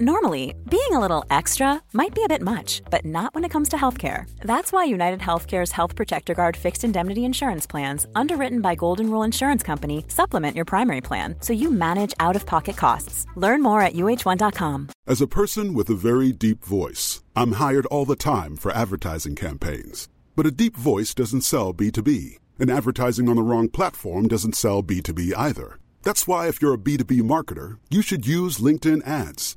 Normally, being a little extra might be a bit much, but not when it comes to healthcare. That's why United Healthcare's Health Protector Guard fixed indemnity insurance plans, underwritten by Golden Rule Insurance Company, supplement your primary plan so you manage out of pocket costs. Learn more at uh1.com. As a person with a very deep voice, I'm hired all the time for advertising campaigns. But a deep voice doesn't sell B2B, and advertising on the wrong platform doesn't sell B2B either. That's why, if you're a B2B marketer, you should use LinkedIn ads.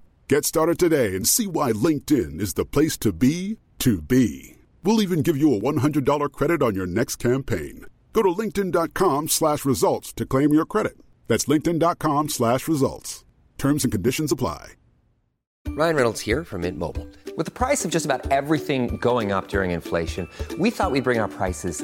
Get started today and see why LinkedIn is the place to be to be. We'll even give you a $100 credit on your next campaign. Go to linkedin.com slash results to claim your credit. That's linkedin.com slash results. Terms and conditions apply. Ryan Reynolds here from Mint Mobile. With the price of just about everything going up during inflation, we thought we'd bring our prices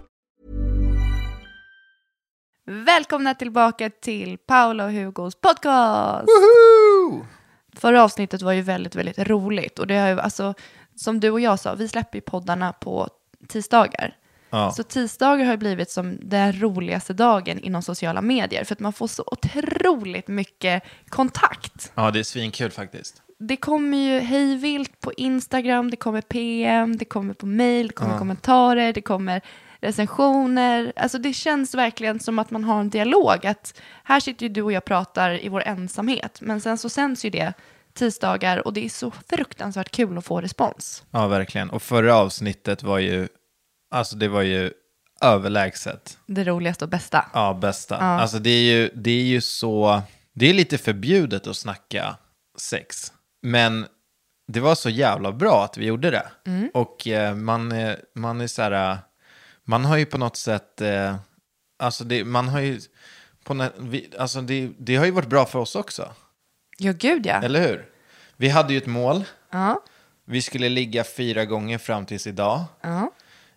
Välkomna tillbaka till Paula och Hugos podcast! Förra avsnittet var ju väldigt, väldigt roligt. Och det har ju, alltså, som du och jag sa, vi släpper ju poddarna på tisdagar. Ja. Så tisdagar har ju blivit som den roligaste dagen inom sociala medier. För att man får så otroligt mycket kontakt. Ja, det är svinkul faktiskt. Det kommer ju hejvilt på Instagram, det kommer PM, det kommer på mail, det kommer kommentarer, det kommer recensioner. Alltså det känns verkligen som att man har en dialog. Att här sitter ju du och jag pratar i vår ensamhet. Men sen så sänds ju det tisdagar och det är så fruktansvärt kul att få respons. Ja, verkligen. Och förra avsnittet var ju, alltså det var ju överlägset. Det roligaste och bästa. Ja, bästa. Alltså det är ju, det är ju så, det är lite förbjudet att snacka sex. Men det var så jävla bra att vi gjorde det. Och eh, man, är- man är så här, eh, man har ju på något sätt, eh, alltså det, man har ju, på vi, alltså det, det har ju varit bra för oss också. Ja, gud ja. Eller hur? Vi hade ju ett mål. Ja. Vi skulle ligga fyra gånger fram tills idag. Ja.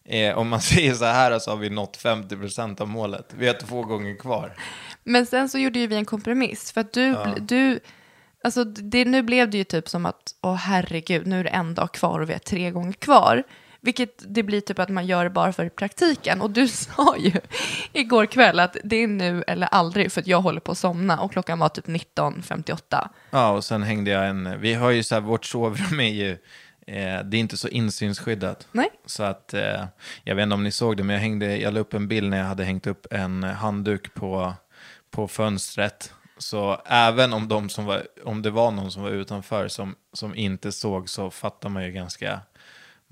Eh, om man säger så här så har vi nått 50% av målet. Vi har två gånger kvar. Men sen så gjorde ju vi en kompromiss. För att du, du alltså det, nu blev det ju typ som att, åh herregud, nu är det en dag kvar och vi har tre gånger kvar. Vilket det blir typ att man gör det bara för praktiken. Och du sa ju igår kväll att det är nu eller aldrig för att jag håller på att somna och klockan var typ 19.58. Ja, och sen hängde jag en... Vi har ju så här, vårt sovrum är ju... Eh, det är inte så insynsskyddat. Nej. Så att, eh, jag vet inte om ni såg det, men jag, hängde, jag la upp en bild när jag hade hängt upp en handduk på, på fönstret. Så även om, de som var, om det var någon som var utanför som, som inte såg så fattar man ju ganska...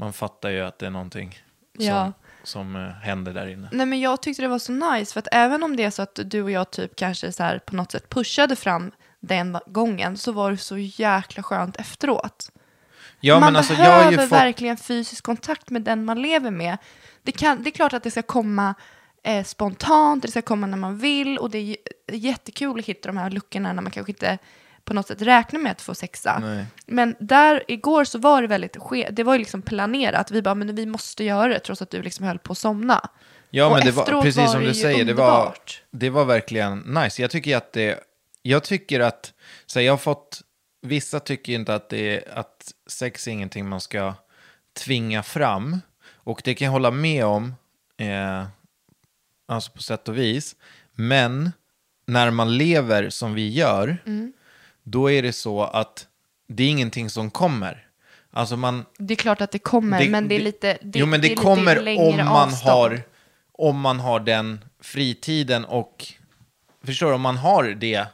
Man fattar ju att det är någonting som, Ja. som eh, händer där inne. Nej men jag tyckte det var så nice för att även om det är så att du och jag typ kanske så här på något sätt pushade fram den gången så var det så jäkla skönt efteråt. Ja, man men alltså, jag behöver har ju fått... verkligen fysisk kontakt med den man lever med. Det, kan, det är klart att det ska komma eh, spontant, det ska komma när man vill och det är jättekul att hitta de här luckorna när man kanske inte på något sätt räknar med att få sexa. Nej. Men där igår så var det väldigt, ske- det var ju liksom planerat. Vi bara, men vi måste göra det trots att du liksom höll på att somna. Ja, Och men det var precis var som du säger, det var, det var verkligen nice. Jag tycker att det, jag tycker att, så här, jag har fått, vissa tycker inte att, det, att sex är ingenting man ska tvinga fram. Och det kan jag hålla med om, eh, alltså på sätt och vis. Men när man lever som vi gör, Mm. Då är det så att det är ingenting som kommer. Alltså man, Det är klart att det kommer, men det är lite det, jo, men det, lite kommer om man, avstånd. har, om man har den fritiden och... Förstår du? Om man har det,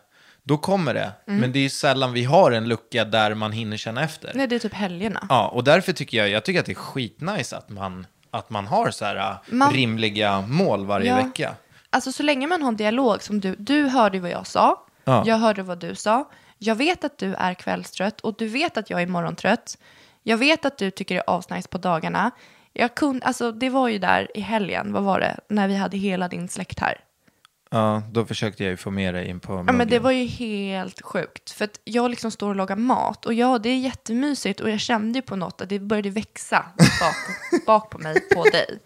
då kommer det. Mm. Men det är sällan vi har en lucka där man hinner känna efter. Nej, det är typ helgerna. Ja, och därför tycker jag, jag tycker att det är skitnice att man att man har så här Man- rimliga mål varje Ja. vecka. Alltså så länge man har en dialog som du, du hörde vad jag sa, Ja. jag hörde vad du sa, jag vet att du är kvällstrött och du vet att jag är morgontrött, jag vet att du tycker det är asnice på dagarna. Jag kunde, alltså det var ju där i helgen, vad var det, när vi hade hela din släkt här. Ja, då försökte jag ju få med dig in på Ja, men det muggen. var ju helt sjukt. För att jag liksom står och lagar mat och ja, det är jättemysigt och jag kände ju på något att det började växa bak, bak på mig, på dig.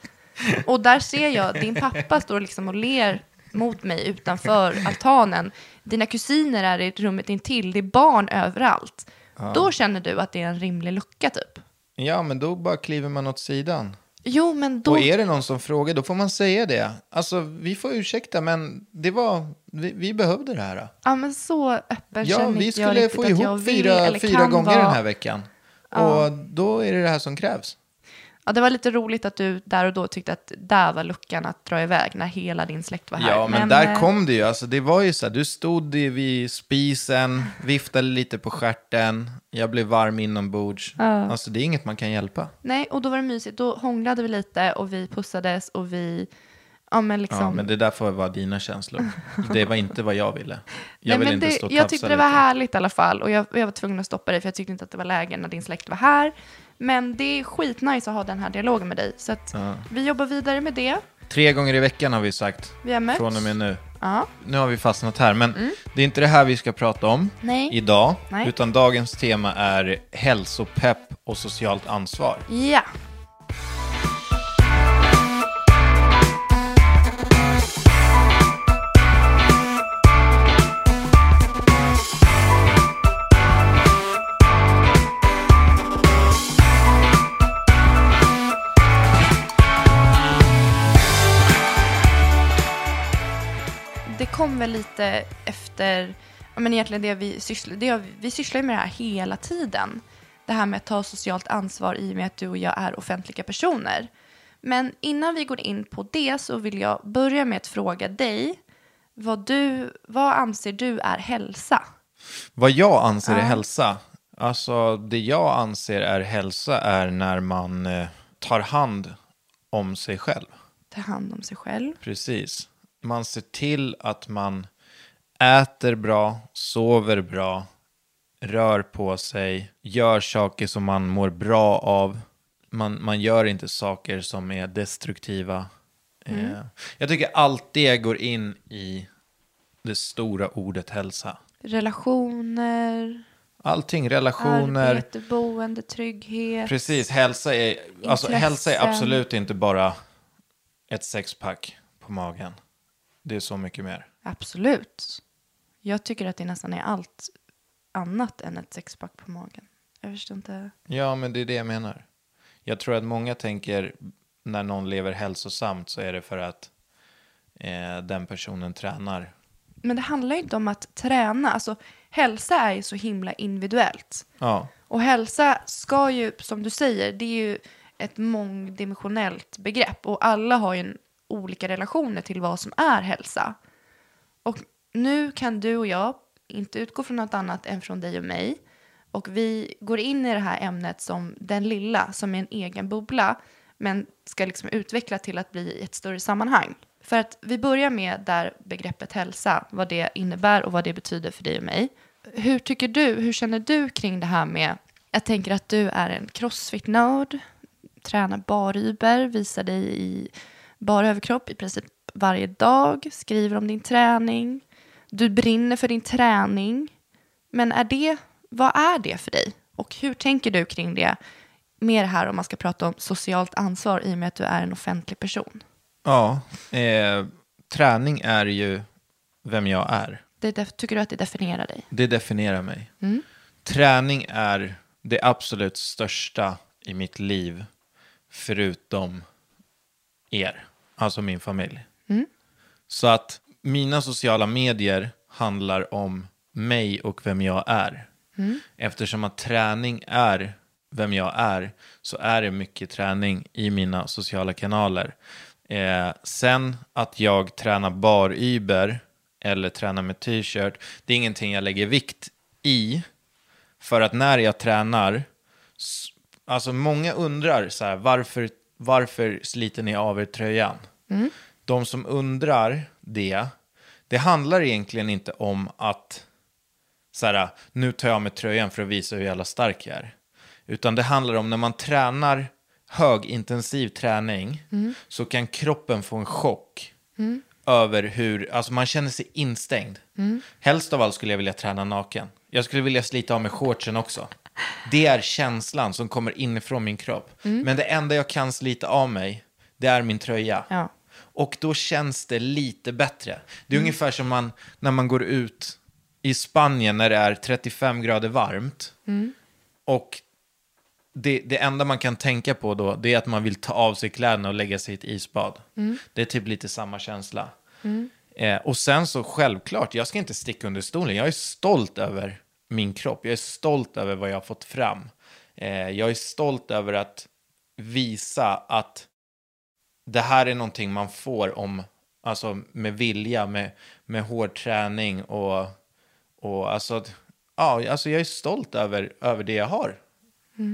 Och där ser jag, din pappa står liksom och ler mot mig utanför altanen. Dina kusiner är i rummet intill, det är barn överallt. Då känner du att det är en rimlig lucka typ. Ja, men då bara kliver man åt sidan. Jo, men då... Och är det någon som frågar, då får man säga det. Alltså, vi får ursäkta, men det var, vi, vi behövde det här. Ja, men så öppen Ja, vi jag skulle riktigt få jag ihop fyra, fyra gånger vara. den här veckan. Och då är det det här som krävs. Ja, det var lite roligt att du där och då tyckte att där var luckan att dra iväg när hela din släkt var här. Ja, men, där eh, kom det ju. Alltså, det var ju så här, du stod vid spisen, viftade lite på stjärten, jag blev varm inombords. Alltså, det är inget man kan hjälpa. Nej, och då var det mysigt. Då hånglade vi lite och vi pussades och vi... Ja, men liksom... Ja, men det där får vara dina känslor. Det var inte vad jag ville. Jag Nej, ville men inte det, stå och jag tyckte det var lite. härligt i alla fall. Och jag, jag var tvungen att stoppa dig för jag tyckte inte att det var läge när din släkt var här. Men det är skitnice att ha den här dialogen med dig. Så att vi jobbar vidare med det. Tre gånger i veckan har vi sagt. Vi har mötts. Från och med nu. Ja. Nu har vi fastnat här, men det är inte det här vi ska prata om Nej. idag. Nej. Utan dagens tema är hälsopepp och socialt ansvar. Ja. Kom väl lite efter, men egentligen det vi sysslar, det vi sysslar med det här hela tiden. Det här med att ta socialt ansvar i och med att du och jag är offentliga personer. Men innan vi går in på det så vill jag börja med att fråga dig, vad, du, vad anser du är hälsa? Vad jag anser är hälsa? Alltså, det jag anser är hälsa är när man eh, tar hand om sig själv. Ta hand om sig själv. Precis. Man ser till att man äter bra, sover bra, rör på sig, gör saker som man mår bra av. Man, man gör inte saker som är destruktiva. Eh, jag tycker allt det går in i det stora ordet hälsa. Relationer, Allting, relationer. arbete, boende, trygghet. Precis, hälsa är, alltså, hälsa är absolut inte bara ett sexpack på magen. Det är så mycket mer. Absolut. Jag tycker att det nästan är allt annat än ett sexpack på magen. Jag förstår inte. Ja, men det är det jag menar. Jag tror att många tänker när någon lever hälsosamt så är det för att eh, den personen tränar. Men det handlar ju inte om att träna. Alltså, hälsa är ju så himla individuellt. Ja, Och hälsa ska ju, som du säger, det är ju ett mångdimensionellt begrepp. Och alla har ju en, olika relationer till vad som är hälsa. Och nu kan du och jag inte utgå från något annat än från dig och mig. Och vi går in i det här ämnet som den lilla, som är en egen bubbla. Men ska liksom utveckla till att bli ett större sammanhang. För att vi börjar med där begreppet hälsa, vad det innebär och vad det betyder för dig och mig. Hur tycker du, hur känner du kring det här med, jag tänker att du är en crossfit-nörd, tränar baryber, visar dig i bar överkropp i princip varje dag, skriver om din träning, du brinner för din träning. Men är det, vad är det för dig? Och hur tänker du kring det? Mer här om man ska prata om socialt ansvar i och med att du är en offentlig person. ja eh, träning är ju vem jag är. Det tycker du att det definierar dig? Det definierar mig. Träning är det absolut största i mitt liv, förutom er, alltså min familj. Så att mina sociala medier handlar om mig och vem jag är. Eftersom att träning är vem jag är, så är det mycket träning i mina sociala kanaler. Eh, sen att jag tränar baryber eller tränar med t-shirt, det är ingenting jag lägger vikt i. För att när jag tränar, alltså många undrar så här, varför, varför sliter ni av er tröjan? De som undrar det, det handlar egentligen inte om att så här, nu tar jag mig tröjan för att visa hur jävla stark jag är. Utan det handlar om när man tränar högintensiv träning så kan kroppen få en chock över hur, alltså man känner sig instängd. Helst av allt skulle jag vilja träna naken. Jag skulle vilja slita av mig shortsen också. Det är känslan som kommer inifrån min kropp. Men det enda jag kan slita av mig, det är min tröja. Ja. Och då känns det lite bättre. Det är ungefär som man, när man går ut i Spanien när det är 35 grader varmt. Och det, det enda man kan tänka på då, det är att man vill ta av sig kläderna och lägga sig i ett isbad. Det är typ lite samma känsla. Eh, och sen så självklart, jag ska inte sticka under stolen. Jag är stolt över min kropp. Jag är stolt över vad jag har fått fram. Eh, jag är stolt över att visa att det här är någonting man får om, alltså med vilja, med, med hård träning och, och alltså, ja, alltså jag är stolt över, över det jag har.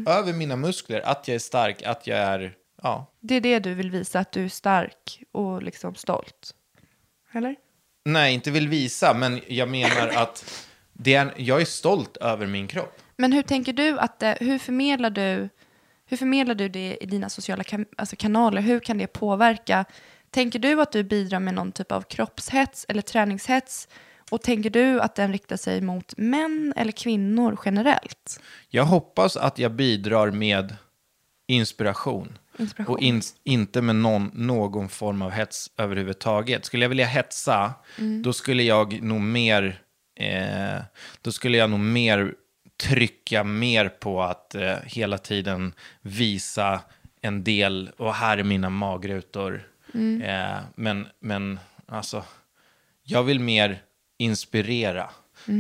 Över mina muskler, att jag är stark, att jag är, ja. Det är det du vill visa, att du är stark och liksom stolt. Eller? Nej, inte vill visa, men jag menar att det är, jag är stolt över min kropp. Men hur tänker du att det, hur förmedlar du, hur förmedlar du det i dina sociala kan, alltså kanaler? Hur kan det påverka? Tänker du att du bidrar med någon typ av kroppshets eller träningshets? Och tänker du att den riktar sig mot män eller kvinnor generellt? Jag hoppas att jag bidrar med inspiration. Inspiration. Och in, inte med någon, någon form av hets överhuvudtaget. Skulle jag vilja hetsa, då skulle jag nog mer, eh, då skulle jag nog mer trycka mer på att eh, hela tiden visa en del, och här är mina magrutor. Eh, men, men alltså, jag vill mer inspirera,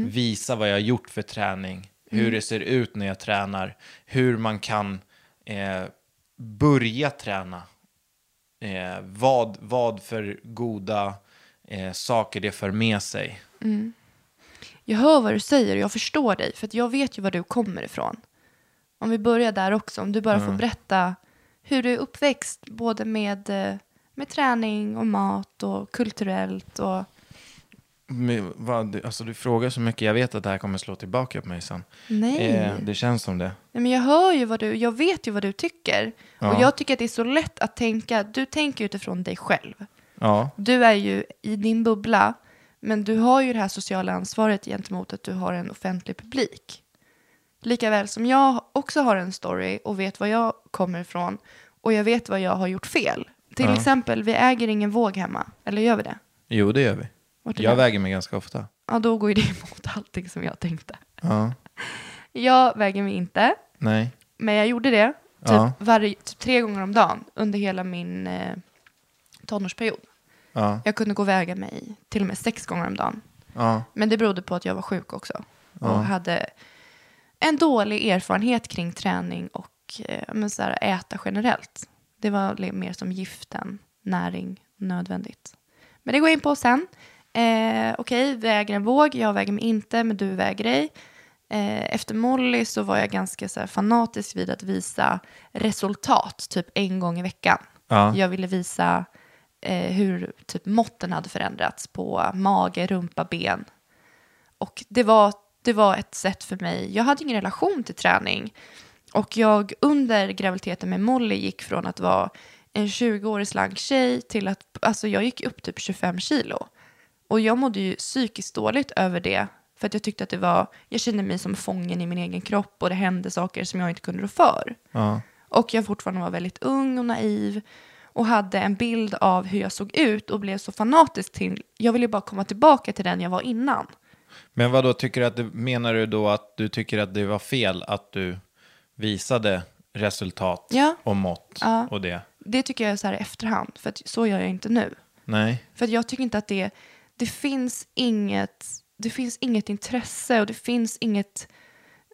visa vad jag har gjort för träning, hur det ser ut när jag tränar, hur man kan eh, börja träna, eh, vad, vad för goda eh, saker det för med sig. Jag hör vad du säger och jag förstår dig, för att jag vet ju var du kommer ifrån. Om vi börjar där också, om du bara får berätta hur du är uppväxt, både med, eh, med träning och mat och kulturellt och... Men, vad, alltså, du frågar så mycket, jag vet att det här kommer slå tillbaka på mig sen. Nej. Eh, det känns som det. Nej, men jag hör ju vad du, jag vet ju vad du tycker. Och jag tycker att det är så lätt att tänka, du tänker utifrån dig själv. Ja, Du är ju i din bubbla, men du har ju det här sociala ansvaret gentemot att du har en offentlig publik. Likaväl som jag också har en story och vet var jag kommer ifrån och jag vet vad jag har gjort fel. Till exempel, vi äger ingen våg hemma. Eller gör vi det? jo det gör vi. Jag det? väger mig ganska ofta. Ja, då går ju det emot allting som jag tänkte. Ja, Jag väger mig inte, nej. men jag gjorde det typ, Ja. varje, typ tre gånger om dagen under hela min eh, tonårsperiod. Ja, Jag kunde gå och väga mig till och med sex gånger om dagen. ja, Men det berodde på att jag var sjuk också. Och hade en dålig erfarenhet kring träning och eh, men så här, äta generellt. Det var mer som gift än näring nödvändigt. Men det går jag in på sen. Eh, Okej, väger en våg. Jag väger mig inte, men du väger dig. Eh, efter Molly så var jag ganska så här, fanatisk vid att visa resultat, typ en gång i veckan. Ja. Jag ville visa eh, hur typ måtten hade förändrats på mage, rumpa, ben. Och det var, det var ett sätt för mig, jag hade ingen relation till träning. Och jag under graviditeten med Molly gick från att vara en 20-årig slank tjej till att, alltså jag gick upp typ 25 kilo. Och jag mådde ju psykiskt dåligt över det. För att jag tyckte att det var, jag kände mig som fången i min egen kropp och det hände saker som jag inte kunde rå för. ja. Och jag fortfarande var väldigt ung och naiv och hade en bild av hur jag såg ut och blev så fanatisk till, jag ville bara komma tillbaka till den jag var innan. Men vad då tycker du att det, menar du då att du tycker att det var fel att du visade resultat Ja. och mått Ja. och det? Det tycker jag är så här i efterhand, för att så gör jag inte nu. Nej. För att jag tycker inte att det, det finns inget, det finns inget intresse och det finns inget,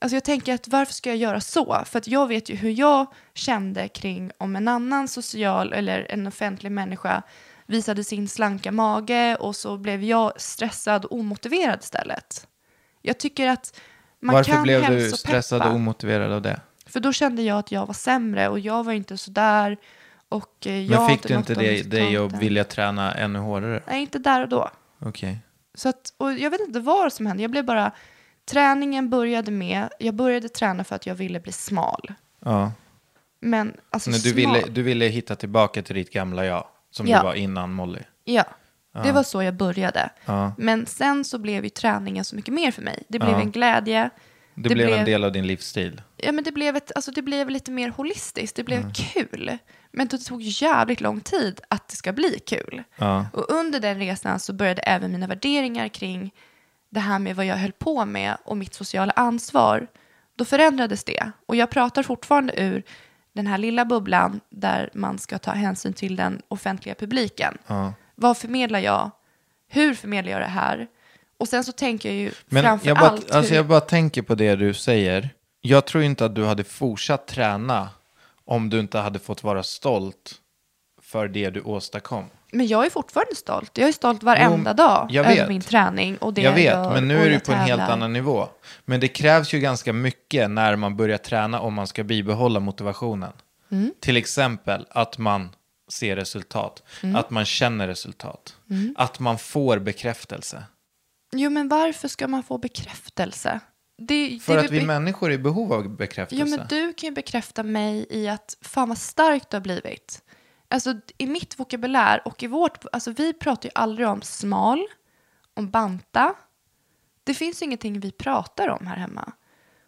alltså jag tänker att varför ska jag göra så? För att jag vet ju hur jag kände kring om en annan social eller en offentlig människa visade sin slanka mage och så blev jag stressad och omotiverad istället. Jag tycker att man Varför kan blev du stressad och omotiverad av det? För då kände jag att jag var sämre och jag var inte så där. Och eh, jag Men fick du inte de det, dig att vilja träna ännu hårdare? Nej, inte där och då. Okej. Så att, och jag vet inte vad som hände. Jag blev bara... Träningen började med... Jag började träna för att jag ville bli smal. Ja. Men alltså Men du, smal... ville, du ville hitta tillbaka till ditt gamla jag, som Ja. du var innan Molly. Ja, det var så jag började. Ja. Men sen så blev ju träningen så mycket mer för mig. Det blev en glädje. Det, blev en del av din livsstil. Ja, men det blev, ett, alltså det blev lite mer holistiskt. Det blev Mm. kul. Men det tog jävligt lång tid att det ska bli kul. Ja. Och under den resan så började även mina värderingar kring det här med vad jag höll på med och mitt sociala ansvar. Då förändrades det. Och jag pratar fortfarande ur den här lilla bubblan där man ska ta hänsyn till den offentliga publiken. Vad förmedlar jag? Hur förmedlar jag det här? Och sen så tänker jag ju Men framför jag bara, allt alltså hur... jag bara tänker på det du säger. Jag tror inte att du hade fortsatt träna om du inte hade fått vara stolt för det du åstadkom. Men jag är fortfarande stolt. Jag är stolt varenda Jo, dag jag över vet. min träning och det jag vet, gör men nu är du jag på en helt annan nivå. Men det krävs ju ganska mycket när man börjar träna om man ska bibehålla motivationen. Mm. Till exempel att man ser resultat, Mm. att man känner resultat, att man får bekräftelse. Jo, men varför ska man få bekräftelse? Det, För det att vi be- människor är i behov av bekräftelse. Jo, men du kan ju bekräfta mig i att fan vad stark du har blivit. Alltså i mitt vokabulär och i vårt, alltså vi pratar ju aldrig om smal, om banta. Det finns ju ingenting vi pratar om här hemma.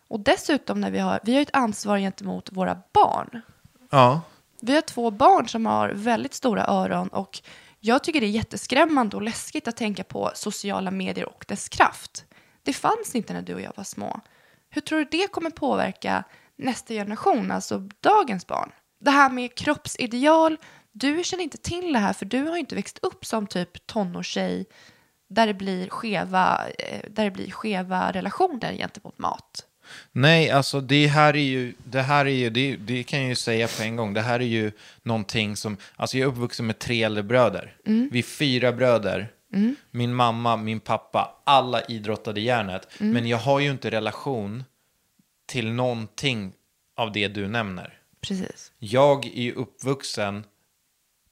Och dessutom när vi har, vi har ett ansvar gentemot våra barn. Ja, Vi har två barn som har väldigt stora öron och jag tycker det är jätteskrämmande och läskigt att tänka på sociala medier och dess kraft. Det fanns inte när du och jag var små. Hur tror du det kommer påverka nästa generation, alltså dagens barn? Det här med kroppsideal, du känner inte till det här för du har ju inte växt upp som typ tonårstjej där det blir skeva, eh, där det blir skeva relationer gentemot mat. Nej, alltså det här är ju, det här är ju, det, det kan jag ju säga på en gång, det här är ju någonting som, alltså jag är uppvuxen med tre äldre bröder. Vi är fyra bröder. Min mamma, min pappa, alla idrottade järnet. Men jag har ju inte relation till någonting av det du nämner. Precis. Jag är ju uppvuxen,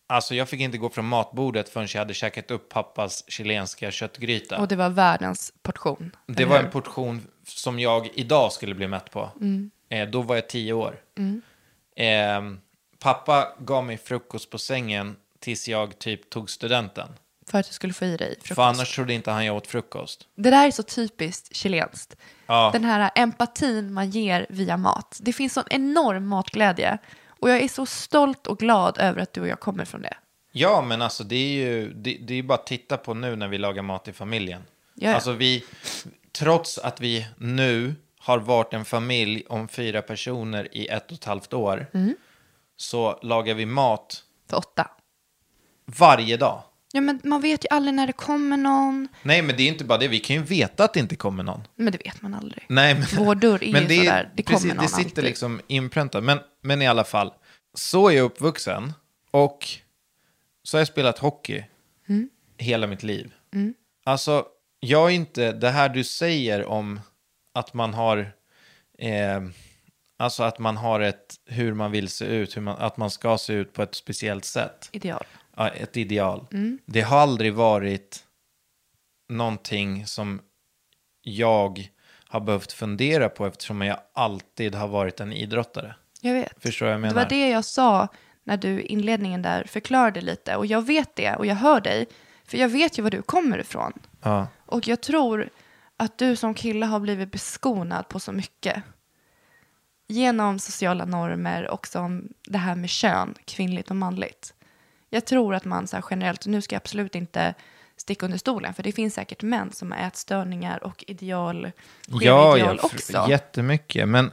alltså jag fick inte gå från matbordet förrän jag hade käkat upp pappas chilenska köttgryta. Och det var världens portion. Det var en portion som jag idag skulle bli mätt på. Eh, då var jag tio år. Eh, pappa gav mig frukost på sängen tills jag typ tog studenten. För att du skulle få i dig frukost. För annars trodde inte han jag åt frukost. Det där är så typiskt chilenskt. Ja. Den här empatin man ger via mat. Det finns sån enorm matglädje. Och jag är så stolt och glad över att du och jag kommer från det. Ja, men alltså det är ju det, det är bara att titta på nu när vi lagar mat i familjen. Ja, ja. Alltså vi, trots att vi nu har varit en familj om fyra personer i ett och ett halvt år, Mm. så lagar vi mat För åtta. varje dag. Ja, men man vet ju aldrig när det kommer någon. Nej, men det är inte bara det. Vi kan ju veta att det inte kommer någon. Men det vet man aldrig. Nej, men, Vår dörr är men ju det, sådär, det kommer precis, någon Det sitter alltid. liksom inpräntat. Men, men i alla fall, så är jag uppvuxen. Och så har jag spelat hockey Mm. hela mitt liv. Alltså, jag är inte, det här du säger om att man har, eh, alltså att man har ett, hur man vill se ut, hur man, att man ska se ut på ett speciellt sätt. Ideal. Ett ideal. Mm. Det har aldrig varit någonting som jag har behövt fundera på eftersom jag alltid har varit en idrottare. Jag vet. Förstår jag Det menar? var det jag sa när du i inledningen där förklarade lite. Och jag vet det och jag hör dig. För jag vet ju var du kommer ifrån. Ja. Och jag tror att du som kille har blivit beskonad på så mycket. Genom sociala normer och som det här med kön, kvinnligt och manligt. Jag tror att man så här generellt, nu ska jag absolut inte sticka under stolen, för det finns säkert män som har ätstörningar och ideal, Ja, ideal ja, också. jättemycket. Men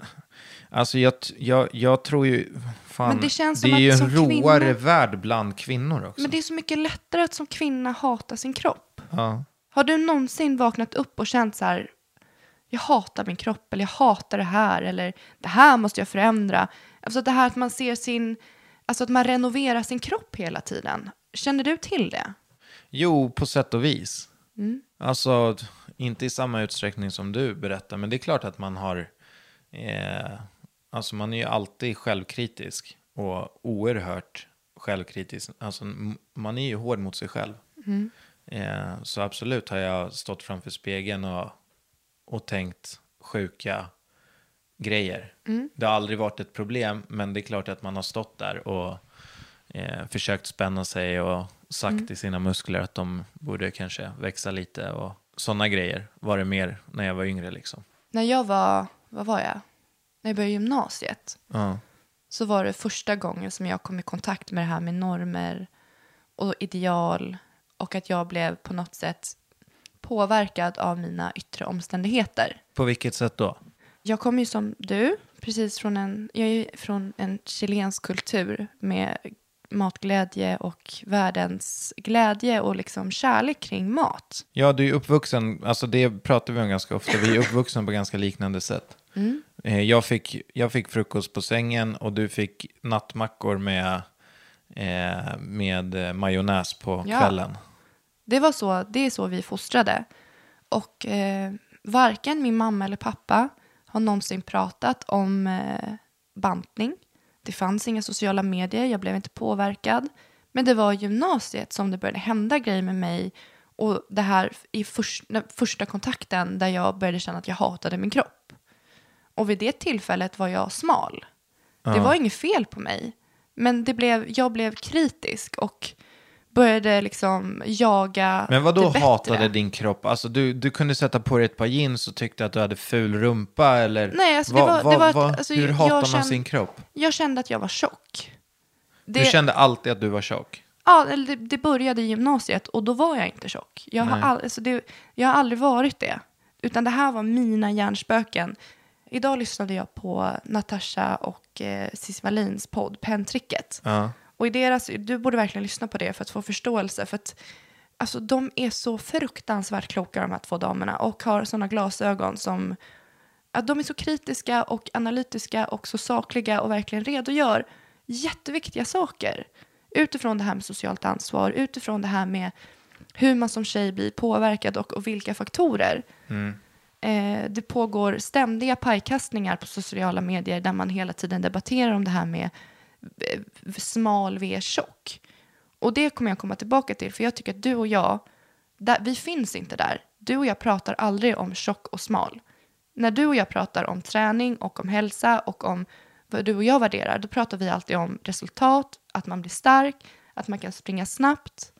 alltså jag, jag, jag tror ju, fan, Men det känns det som är ju en som råare kvinna- värld bland kvinnor också. Men det är så mycket lättare att som kvinna hata sin kropp. ja. Har du någonsin vaknat upp och känt så här, jag hatar min kropp eller jag hatar det här eller det här måste jag förändra. Alltså det här att man ser sin, alltså att man renoverar sin kropp hela tiden. Känner du till det? Jo, på sätt och vis. Mm. Alltså, inte i samma utsträckning som du berättar, men det är klart att man har... Eh, alltså, man är ju alltid självkritisk och oerhört självkritisk. Alltså, man är ju hård mot sig själv. Eh, så absolut har jag stått framför spegeln och, och tänkt sjuka grejer. Det har aldrig varit ett problem, men det är klart att man har stått där och eh, försökt spänna sig och sagt i sina muskler att de borde kanske växa lite och sådana grejer var det mer när jag var yngre liksom. När jag var, vad var jag? När jag började gymnasiet Ja. så var det första gången som jag kom i kontakt med det här med normer och ideal och att jag blev på något sätt påverkad av mina yttre omständigheter. På vilket sätt då? Jag kommer ju som du, precis från en, jag är från en chilensk kultur med matglädje och världens glädje och liksom kärlek kring mat. Ja, du är uppvuxen, alltså det pratar vi om ganska ofta, vi är uppvuxna på ganska liknande sätt. Eh, Jag, fick, jag fick frukost på sängen och du fick nattmackor med, eh, med eh, majonnäs på Ja. kvällen. Det var så, det är så vi fostrade. Och eh, varken min mamma eller pappa har någonsin pratat om eh, bantning. Det fanns inga sociala medier, jag blev inte påverkad. Men det var i gymnasiet som det började hända grejer med mig. Och det här i förs- den första kontakten där jag började känna att jag hatade min kropp. Och vid det tillfället var jag smal. Det var inget fel på mig. Men det blev, jag blev kritisk och började liksom jaga Men vad då det hatade din kropp? Alltså du, du kunde sätta på dig ett par jeans och tyckte att du hade ful rumpa eller? Nej, alltså, det Vad- var- det var alltså, hur hatar man kände- sin kropp? Jag kände att jag var tjock. Det, Du kände alltid att du var tjock? ja, eller det, det började i gymnasiet och då var jag inte tjock. Jag har, all, alltså det, jag har aldrig varit det. Utan det här var mina hjärnspöken. Idag lyssnade jag på Natasha och eh, Cissi Wallins podd Penntricket. Ja. Och i deras, du borde verkligen lyssna på det för att få förståelse. För att alltså, de är så fruktansvärt kloka de här två damerna och har sådana glasögon som att de är så kritiska och analytiska och så sakliga och verkligen redogör jätteviktiga saker. Utifrån det här med socialt ansvar, utifrån det här med hur man som tjej blir påverkad och, och vilka faktorer. Eh, det pågår ständiga pajkastningar på sociala medier där man hela tiden debatterar om det här med smal v tjock. Och det kommer jag komma tillbaka till, för jag tycker att du och jag, där, vi finns inte där. Du och jag pratar aldrig om tjock och smal. När du och jag pratar om träning och om hälsa och om vad du och jag värderar, då pratar vi alltid om resultat, att man blir stark, att man kan springa snabbt.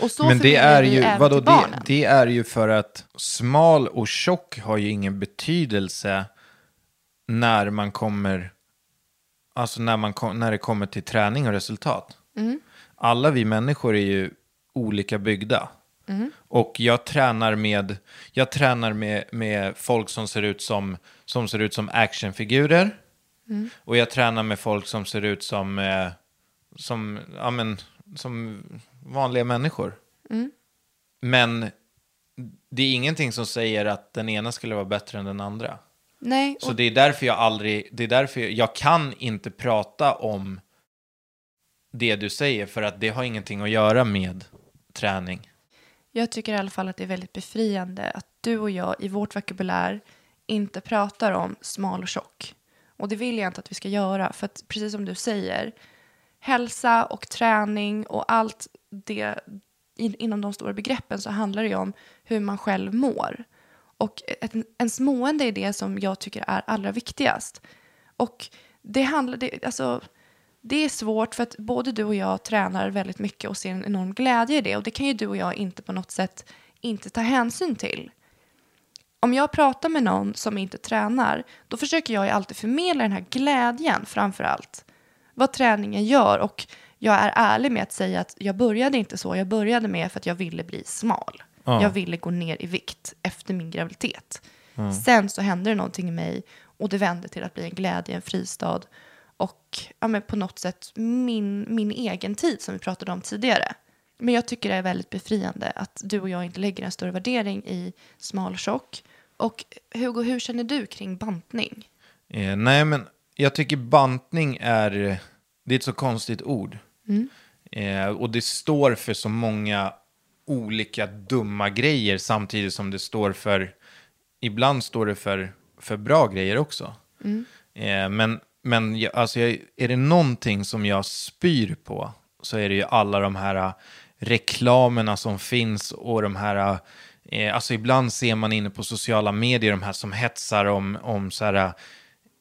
Och så Men det är vi ju, även vadå, till det, barnen. det är ju för att smal och tjock har ju ingen betydelse när man kommer, alltså när, man kom, när det kommer till träning och resultat. Mm. Alla vi människor är ju olika byggda. Mm. Och jag tränar med, jag tränar med, med folk som ser ut som, som ser ut som actionfigurer. Mm. Och jag tränar med folk som ser ut som, eh, som, ja, men, som vanliga människor. Mm. Men det är ingenting som säger att den ena skulle vara bättre än den andra. Nej, Så det är därför jag aldrig, det är därför jag, jag kan inte prata om det du säger för att det har ingenting att göra med träning. Jag tycker i alla fall att det är väldigt befriande att du och jag i vårt vokabulär inte pratar om smal och tjock. Och det vill jag inte att vi ska göra, för att precis som du säger, hälsa och träning och allt det in, inom de stora begreppen så handlar det ju om hur man själv mår. Och ett, ens mående är det som jag tycker är allra viktigast. Och det handlar, det, alltså, det är svårt för att både du och jag tränar väldigt mycket och ser en enorm glädje i det. Och det kan ju du och jag inte på något sätt inte ta hänsyn till. Om jag pratar med någon som inte tränar, då försöker jag ju alltid förmedla den här glädjen framför allt. Vad träningen gör och jag är ärlig med att säga att jag började inte så. Jag började med för att jag ville bli smal. Ja. Jag ville gå ner i vikt efter min graviditet. Sen så hände det någonting i mig och det vände till att bli en glädje, en fristad och ja, men på något sätt min, min egen tid som vi pratade om tidigare. Men jag tycker det är väldigt befriande att du och jag inte lägger en större värdering i smal tjock. Och Hugo, hur känner du kring bantning? Eh, nej, men jag tycker bantning är, det är ett så konstigt ord. Eh, och det står för så många olika dumma grejer samtidigt som det står för, ibland står det för, för bra grejer också. Eh, men, men jag, alltså jag, är det någonting som jag spyr på så är det ju alla de här äh, reklamerna som finns och de här, eh, alltså ibland ser man inne på sociala medier de här som hetsar om, om så här, äh,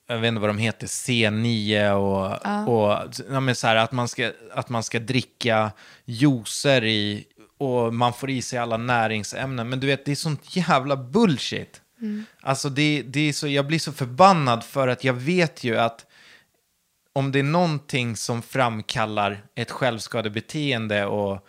jag vet inte vad de heter, C9 och, ja. och ja, men så här, att, man ska, att man ska dricka juicer i och man får i sig alla näringsämnen. Men du vet, det är sånt jävla bullshit. Mm. Alltså det, det är så, jag blir så förbannad för att jag vet ju att om det är någonting som framkallar ett självskadebeteende och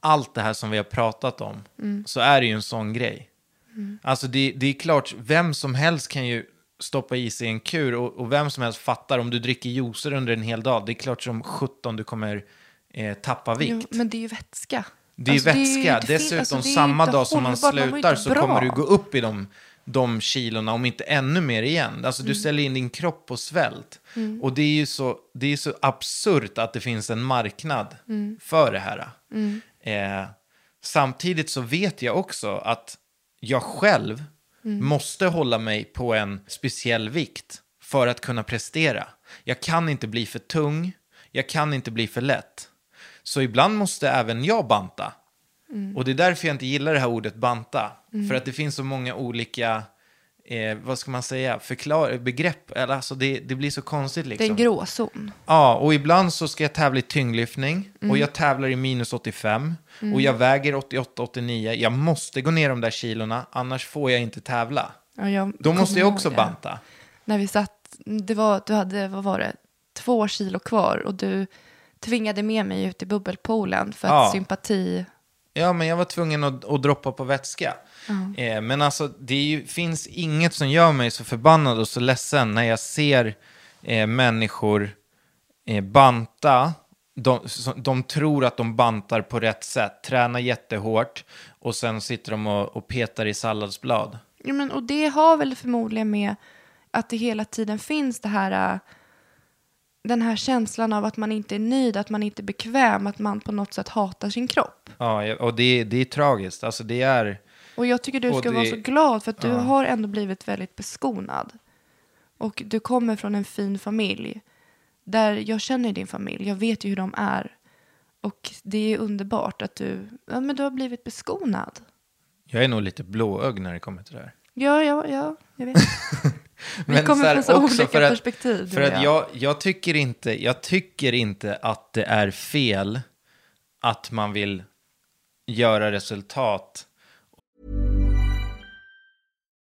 allt det här som vi har pratat om, mm. så är det ju en sån grej. Mm. Alltså det, det, är klart, vem som helst kan ju stoppa i sig en kur och, och, vem som helst fattar om du dricker juicer under en hel dag, det är klart som 17 du kommer eh, tappa vikt. Jo, men det är ju vätska. Det är alltså, vätska. Det är Dessutom alltså, samma dag som man slutar så bra. kommer du gå upp i de, de kilorna, om inte ännu mer igen. Alltså mm. du ställer in din kropp på svält. Mm. Och det är ju så, det är så absurt att det finns en marknad mm. för det här. Mm. Eh, samtidigt så vet jag också att jag själv mm. måste hålla mig på en speciell vikt för att kunna prestera. Jag kan inte bli för tung, jag kan inte bli för lätt. Så ibland måste även jag banta. Mm. Och det är därför jag inte gillar det här ordet banta. Mm. För att det finns så många olika, eh, vad ska man säga, förklar begrepp. Eller, alltså det, det blir så konstigt liksom. Det är en liksom. gråzon. Ja, och ibland så ska jag tävla i tyngdlyftning. Mm. Och jag tävlar i minus 85. Mm. Och jag väger 88-89. Jag måste gå ner de där kilorna, annars får jag inte tävla. Ja, Då måste jag också banta. När vi satt, det var, du hade, vad var det, två kilo kvar och du tvingade med mig ut i bubbelpoolen för att ja. sympati... Ja, men jag var tvungen att, att droppa på vätska. Mm. Eh, men alltså, det ju, finns inget som gör mig så förbannad och så ledsen när jag ser eh, människor eh, banta. De, de tror att de bantar på rätt sätt, tränar jättehårt och sen sitter de och, och petar i salladsblad. Ja, men, och det har väl förmodligen med att det hela tiden finns det här den här känslan av att man inte är nöjd, att man inte är bekväm, att man på något sätt hatar sin kropp. Ja, och det, det är tragiskt. Alltså det är... Och jag tycker du ska det... vara så glad för att du ja. har ändå blivit väldigt beskonad. Och du kommer från en fin familj. Där jag känner din familj, jag vet ju hur de är. Och det är underbart att du, ja, men du har blivit beskonad. Jag är nog lite blåögd när det kommer till det här. Ja, ja, ja, jag vet. Vi kommer från så olika för att, perspektiv. För att jag, jag, tycker inte, jag tycker inte att det är fel att man vill göra resultat.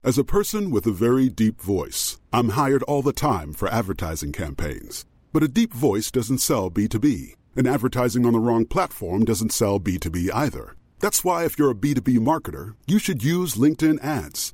As a person with a very deep voice, I'm hired all the time for advertising campaigns. But a deep voice doesn't sell B2B, and advertising on the wrong platform doesn't sell B2B either. That's why if you're a B2B marketer, you should use LinkedIn ads.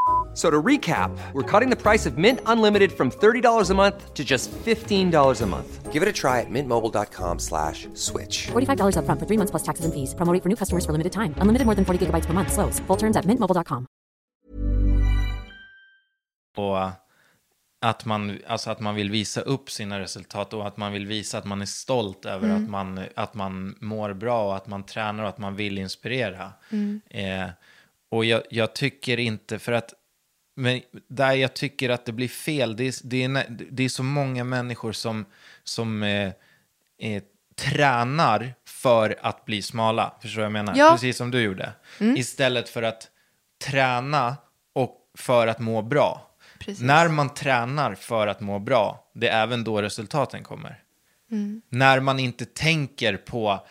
So to recap, we're cutting the price of Mint Unlimited from $30 a month to just $15 a month. Give it a try at mintmobile.com slash switch. $45 up front for three months plus taxes and fees. Promo for new customers for limited time. Unlimited more than 40 gigabytes per month. Slows. Full terms at mintmobile.com. Och att man, alltså att man vill visa upp sina resultat och att man vill visa att man är stolt över att, man, att man mår bra och att man tränar och att man vill inspirera. Eh, och jag, jag tycker inte, för att men där jag tycker att det blir fel, det är, det är, det är så många människor som, som eh, eh, tränar för att bli smala. Förstår du vad jag menar? Ja. Precis som du gjorde. Istället för att träna och för att må bra. Precis. När man tränar för att må bra, det är även då resultaten kommer. När man inte tänker på...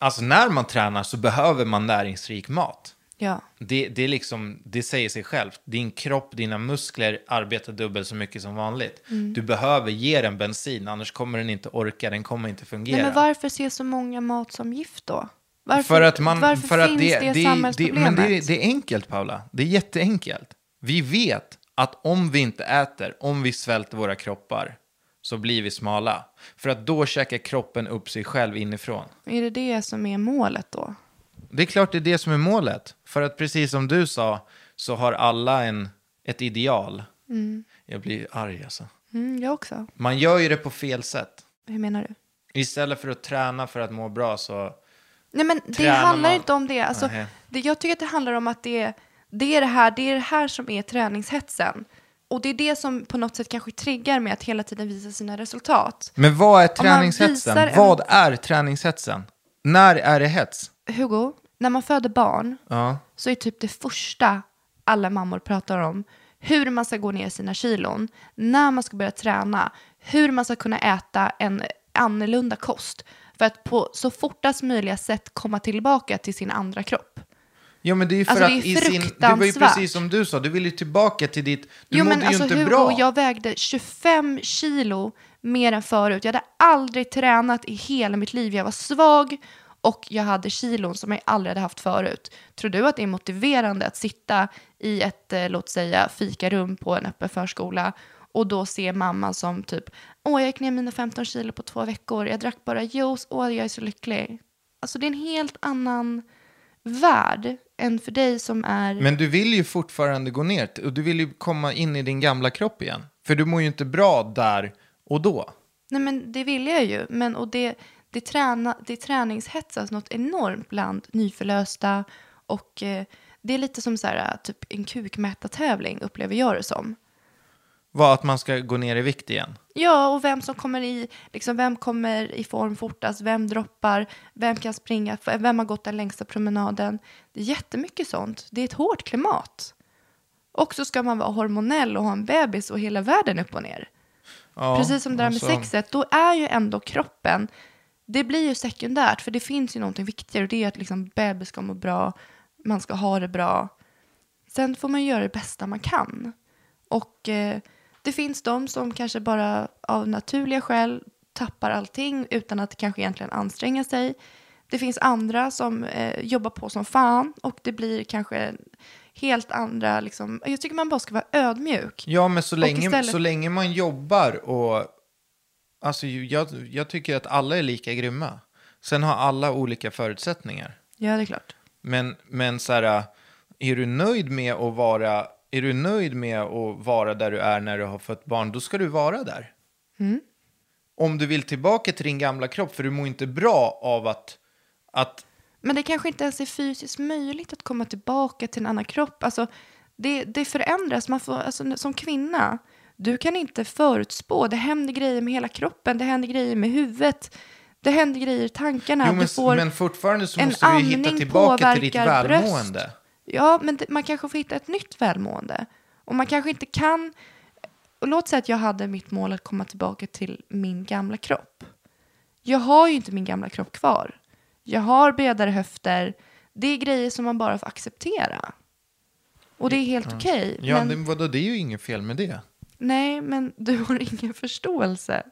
Alltså när man tränar så behöver man näringsrik mat. Ja. Det, det, är liksom, det säger sig självt. Din kropp, dina muskler arbetar dubbelt så mycket som vanligt. Mm. Du behöver ge den bensin, annars kommer den inte orka, den kommer inte fungera. Nej, men varför ser så många mat som gift då? Varför, för att man, varför för att finns det, det, det, samhällsproblemet? men det, det är enkelt, Paula. Det är jätteenkelt. Vi vet att om vi inte äter, om vi svälter våra kroppar, så blir vi smala. För att då käkar kroppen upp sig själv inifrån. Är det det som är målet då? Det är klart det är det som är målet. För att precis som du sa, så har alla en, ett ideal. Jag blir arg alltså. Mm, jag också. Man gör ju det på fel sätt. Hur menar du? Istället för att träna för att må bra så... Nej, men det handlar man- inte om det. Alltså, det. Jag tycker att det handlar om att det, det, är det, här, det är det här som är träningshetsen. Och det är det som på något sätt kanske triggar med att hela tiden visa sina resultat. Men vad är träningshetsen? en- Vad är träningshetsen? När är det hets? Hugo, när man föder barn Ja. så är typ det första alla mammor pratar om hur man ska gå ner sina kilon, när man ska börja träna, hur man ska kunna äta en annorlunda kost för att på så fortast möjliga sätt komma tillbaka till sin andra kropp. Ja men det är ju för Alltså, att i sin... Det var ju precis som du sa, du vill ju tillbaka till ditt... Du jo mådde men ju alltså inte Hugo, bra. jag vägde 25 kilo mer än förut. Jag hade aldrig tränat i hela mitt liv. Jag var svag och jag hade kilon som jag aldrig hade haft förut. Tror du att det är motiverande att sitta i ett, eh, låt säga, fikarum på en öppen förskola och då se mamma som typ, åh jag gick ner mina 15 kilo på två veckor, jag drack bara juice, åh jag är så lycklig. Alltså det är en helt annan värld än för dig som är... Men du vill ju fortfarande gå ner och du vill ju komma in i din gamla kropp igen. För du mår ju inte bra där och då. Nej men det vill jag ju. Men, och det, det, träna, det träningshetsas något enormt bland nyförlösta. Och eh, det är lite som så här, typ en kukmätartävling upplever jag det som. Vad, att man ska gå ner i vikt igen. Ja, och vem som kommer i, liksom, vem kommer i form fortast, vem droppar, vem kan springa, vem har gått den längsta promenaden. Det är jättemycket sånt. Det är ett hårt klimat. Och så ska man vara hormonell och ha en bebis och hela världen upp och ner. Ja, Precis som det där med och så- sexet, då är ju ändå kroppen, det blir ju sekundärt, för det finns ju någonting viktigare och det är att liksom bebis ska må bra, man ska ha det bra. Sen får man göra det bästa man kan. Och eh, det finns de som kanske bara av naturliga skäl tappar allting utan att kanske egentligen anstränga sig. Det finns andra som eh, jobbar på som fan och det blir kanske helt andra, liksom, jag tycker man bara ska vara ödmjuk. Ja, men så länge, istället- så länge man jobbar och... Alltså, jag, jag tycker att alla är lika grymma. Sen har alla olika förutsättningar. Ja, det är klart. Men, men så här, är du nöjd med att vara... Är du nöjd med att vara där du är när du har fått barn, då ska du vara där. Om du vill tillbaka till din gamla kropp, för du mår inte bra av att... att Men det kanske inte ens är fysiskt möjligt att komma tillbaka till en annan kropp. Alltså, det, det förändras. Man får, alltså, som kvinna, du kan inte förutspå. Det händer grejer med hela kroppen, det händer grejer med huvudet, det händer grejer i tankarna. jo, men, du får men fortfarande så måste ju hitta tillbaka till ditt välmående. bröst. Ja, men det, man kanske får hitta ett nytt välmående. Och man kanske inte kan... Och låt säga att jag hade mitt mål att komma tillbaka till min gamla kropp. Jag har ju inte min gamla kropp kvar. Jag har bredare höfter. Det är grejer som man bara får acceptera. Och det är helt okej. Ja, men, det, vadå, det är ju inget fel med det. Nej, men du har ingen förståelse.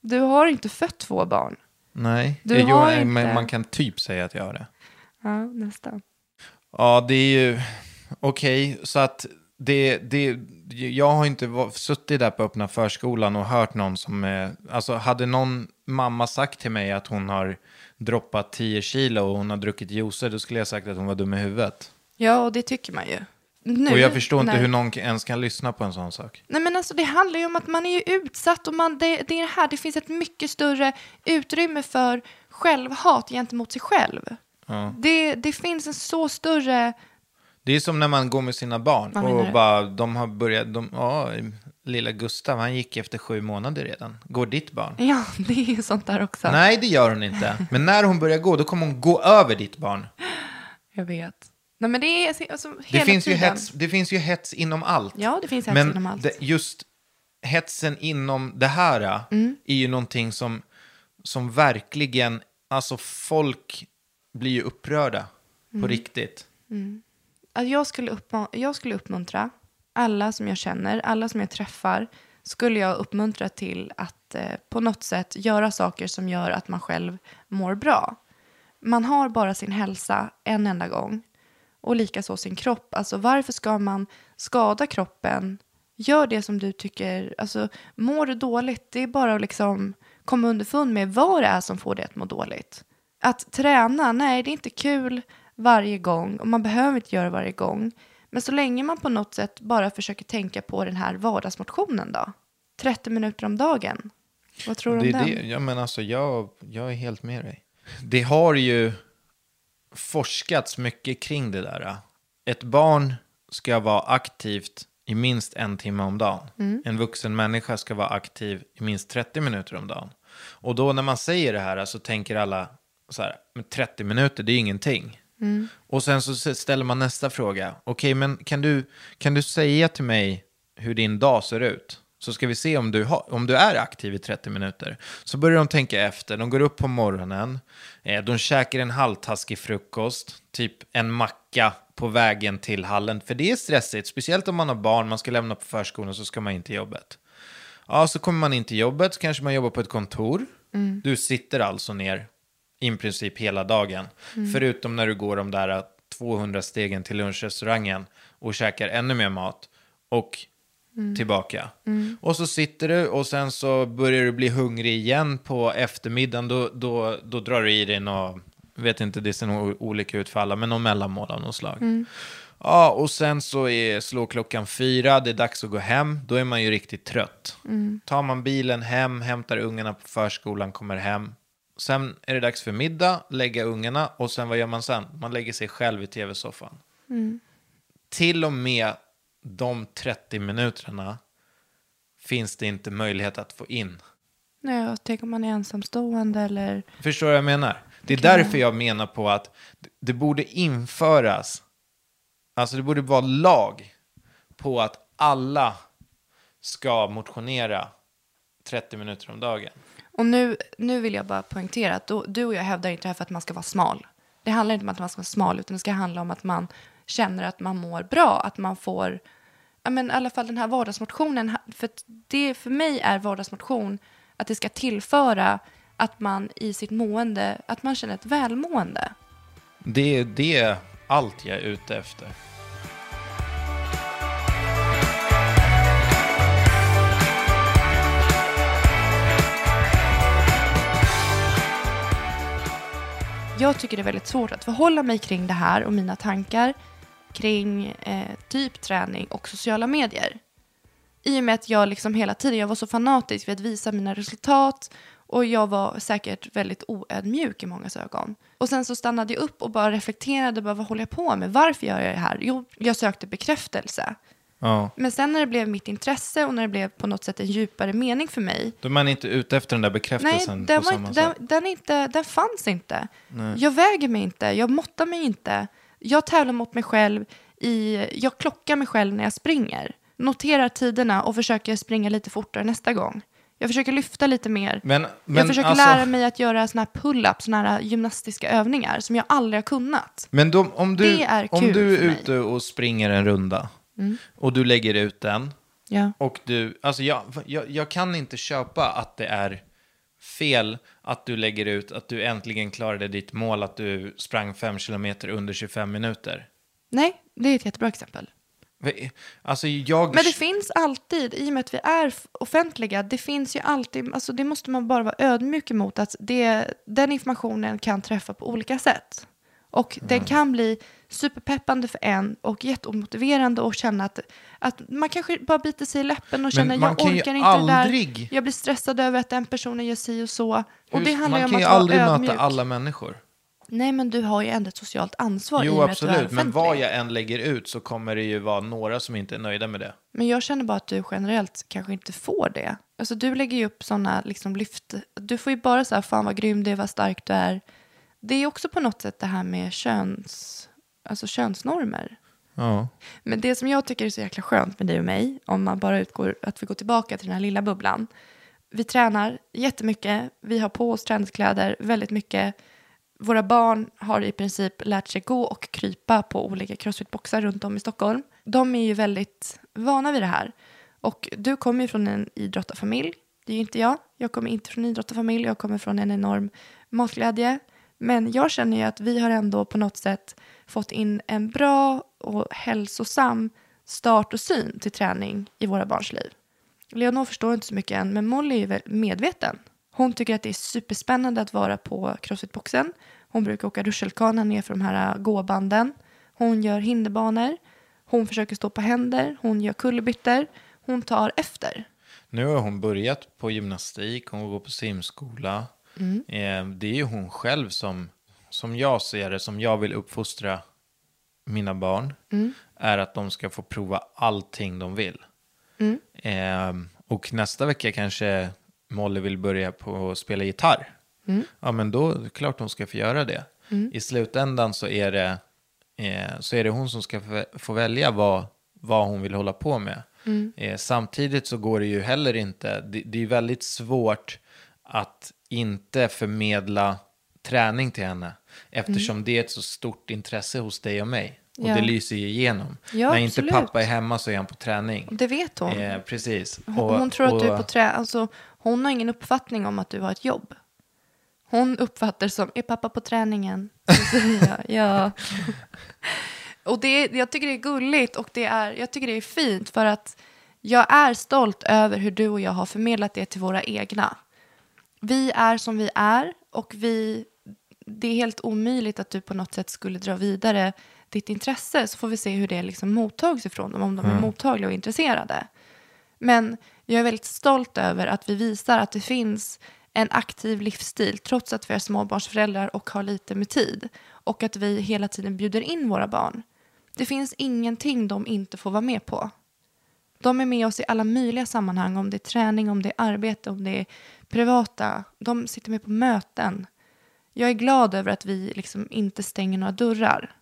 Du har inte fött två barn. Nej, Du jo, har nej, inte- men man kan typ säga att jag har det. Ja, nästan. Ja, det är ju okej, så att det, det, jag har inte suttit där på öppna förskolan och hört någon som, är, alltså hade någon mamma sagt till mig att hon har droppat 10 kilo och hon har druckit juicer, då skulle jag sagt att hon var dum i huvudet. Ja, och det tycker man ju. Nu. Och jag förstår inte när- hur någon ens kan lyssna på en sån sak. Nej men alltså det handlar ju om att man är ju utsatt och man, det, det är här, det finns ett mycket större utrymme för självhat gentemot sig själv. Det, det finns en så större, Det är som när man går med sina barn Vad och bara, de har börjat, de, ja, lilla Gustav, han gick efter sju månader redan. Går ditt barn? ja det är ju sånt där också. Nej, det gör hon inte. Men när hon börjar gå, då kommer hon gå över ditt barn. Jag vet. Nej men det är alltså Det hela finns, ju hets, det finns ju hets inom allt. Ja det finns hets Men inom allt. det, just hetsen inom det här Mm. är ju någonting som, som verkligen, alltså folk blir ju upprörda Mm. på riktigt. att jag, skulle uppma- jag skulle uppmuntra alla som jag känner, alla som jag träffar, skulle jag uppmuntra till att eh, på något sätt göra saker som gör att man själv mår bra. Man har bara sin hälsa en enda gång och likaså sin kropp. Alltså varför ska man skada kroppen? Gör det som du tycker, alltså mår du dåligt, det är bara att liksom komma underfund med vad det är som får dig att må dåligt. Att träna, nej det är inte kul varje gång och man behöver inte göra varje gång. Men så länge man på något sätt bara försöker tänka på den här vardagsmotionen då. 30 minuter om dagen. Vad tror du om Det, den? det, ja, men alltså, jag, jag är helt med dig. Det har ju forskats mycket kring det där. Ett barn ska vara aktivt i minst en timme om dagen. Mm. En vuxen människa ska vara aktiv i minst 30 minuter om dagen. Och då när man säger det här så tänker alla så här, men 30 minuter det är ingenting. Mm. Och sen så ställer man nästa fråga. Okej, men kan du, kan du säga till mig hur din dag ser ut? Så ska vi se om du, har, om du är aktiv i 30 minuter. Så börjar de tänka efter. De går upp på morgonen. Eh, de käkar en halvtaskig frukost. Typ en macka på vägen till hallen. För det är stressigt. Speciellt om man har barn. Man ska lämna på förskolan så ska man in till jobbet. Ja, så kommer man in till jobbet. Så kanske man jobbar på ett kontor. Du sitter alltså ner i princip hela dagen. Förutom när du går de där 200 stegen till lunchrestaurangen och käkar ännu mer mat. Och tillbaka. Och så sitter du och sen så börjar du bli hungrig igen på eftermiddagen. Då, då, då drar du i dig något, vet inte, det ser nog olika ut för alla, men någon mellanmål av något slag. Ja, och sen så är, slår klockan fyra, det är dags att gå hem. Då är man ju riktigt trött. Tar man bilen hem, hämtar ungarna på förskolan, kommer hem. Sen är det dags för middag, lägga ungarna och sen vad gör man sen? Man lägger sig själv i tv-soffan. Till och med de 30 minuterna finns det inte möjlighet att få in. Nej, jag tänker om man är ensamstående eller... Förstår du vad jag menar? Det är därför jag menar på att det borde införas, alltså det borde vara lag på att alla ska motionera 30 minuter om dagen. Och nu, nu vill jag bara poängtera att då, du och jag hävdar inte det här för att man ska vara smal. Det handlar inte om att man ska vara smal, utan det ska handla om att man känner att man mår bra, att man får, ja men i alla fall den här vardagsmotionen, för det för mig är vardagsmotion att det ska tillföra att man i sitt mående, att man känner ett välmående. Det är det allt jag är ute efter. Jag tycker det är väldigt svårt att förhålla mig kring det här och mina tankar kring eh, typ träning och sociala medier. I och med att jag liksom hela tiden, jag var så fanatisk vid att visa mina resultat och jag var säkert väldigt oödmjuk i mångas ögon. Och sen så stannade jag upp och bara reflekterade, bara, vad håller jag på med? Varför gör jag det här? Jo, jag sökte bekräftelse. Ja. Men sen när det blev mitt intresse och när det blev på något sätt en djupare mening för mig Då är man inte ute efter den där Nej, bekräftelsen den, på samma inte, den, sätt. den, är inte, den fanns inte. Jag väger mig inte, jag måttar mig inte. Jag tävlar mot mig själv, i, jag klockar mig själv när jag springer. Noterar tiderna och försöker springa lite fortare nästa gång. Jag försöker lyfta lite mer. Men, men jag försöker alltså, lära mig att göra såna här pull-ups, såna här gymnastiska övningar som jag aldrig har kunnat. Men de, om du, Det är om kul du är. Mm. ute och springer en runda och du lägger ut den Ja. och du, alltså jag, jag, jag kan inte köpa att det är fel att du lägger ut att du äntligen klarade ditt mål att du sprang 5 kilometer under 25 minuter. Nej, det är ett jättebra exempel. Alltså jag... Men det finns alltid, i och med att vi är offentliga, det finns ju alltid, alltså det måste man bara vara ödmjuk emot, att det, den informationen kan träffa på olika sätt. Och den kan bli superpeppande för en och jätteomotiverande och känna att, att man kanske bara biter sig i läppen och känner jag orkar inte aldrig- det där. Jag blir stressad över att den personen gör si och så. Och det handlar man om kan ju aldrig ödmjuk. möta alla människor. Nej, men du har ju ändå ett socialt ansvar i och Jo, med att du är absolut. Men vad jag än lägger ut så kommer det ju vara några som inte är nöjda med det. Men jag känner bara att du generellt kanske inte får det. Alltså du lägger ju upp sådana liksom lyft. Du får ju bara så här, fan vad grym du är, vad stark du är. Det är också på något sätt det här med köns, alltså könsnormer. Ja. Men det som jag tycker är så jäkla skönt med dig och mig, om man bara utgår att vi går tillbaka till den här lilla bubblan. Vi tränar jättemycket, vi har på oss träningskläder väldigt mycket. Våra barn har i princip lärt sig gå och krypa på olika crossfitboxar runt om i Stockholm. De är ju väldigt vana vid det här. Och du kommer ju från en idrottarfamilj. Det är ju inte jag. Jag kommer inte från en idrottarfamilj. Jag kommer från en enorm matglädje. Men jag känner ju att vi har ändå på något sätt fått in en bra och hälsosam start och syn till träning i våra barns liv. Leonor förstår inte så mycket än, men Molly är väl medveten. Hon tycker att det är superspännande att vara på crossfitboxen. Hon brukar åka rutschkana ner för de här gåbanden. Hon gör hinderbanor. Hon försöker stå på händer. Hon gör kullerbyttor. Hon tar efter. Nu har hon börjat på gymnastik, hon går på simskola. Mm. Eh, det är ju hon själv som, som jag ser det, som jag vill uppfostra mina barn. Mm. Är att de ska få prova allting de vill. Mm. Eh, och nästa vecka kanske Molly vill börja på att spela gitarr. Mm. Ja, men då är det klart hon ska få göra det. I slutändan så är det, eh, så är det hon som ska få, välja vad, vad hon vill hålla på med. Eh, samtidigt så går det ju heller inte, det, det är väldigt svårt att inte förmedla träning till henne. Eftersom det är ett så stort intresse hos dig och mig. Och Ja. det lyser ju igenom. Ja, När inte absolut. pappa är hemma så är han på träning. Det vet hon. Eh, precis. Hon, Och- hon tror att du är och- på trä... Alltså, hon har ingen uppfattning om att du har ett jobb. Hon uppfattar som, är pappa på träningen? Ja. Och det, jag tycker det är gulligt och det är, jag tycker det är fint för att jag är stolt över hur du och jag har förmedlat det till våra egna. Vi är som vi är och vi, det är helt omöjligt att du på något sätt skulle dra vidare ditt intresse så får vi se hur det liksom mottags ifrån dem, om de är mottagliga och intresserade. Men jag är väldigt stolt över att vi visar att det finns en aktiv livsstil trots att vi är småbarnsföräldrar och har lite med tid. Och att vi hela tiden bjuder in våra barn. Det finns ingenting de inte får vara med på. De är med oss i alla möjliga sammanhang, om det är träning, om det är arbete, om det är privata. De sitter med på möten. Jag är glad över att vi liksom inte stänger några dörrar.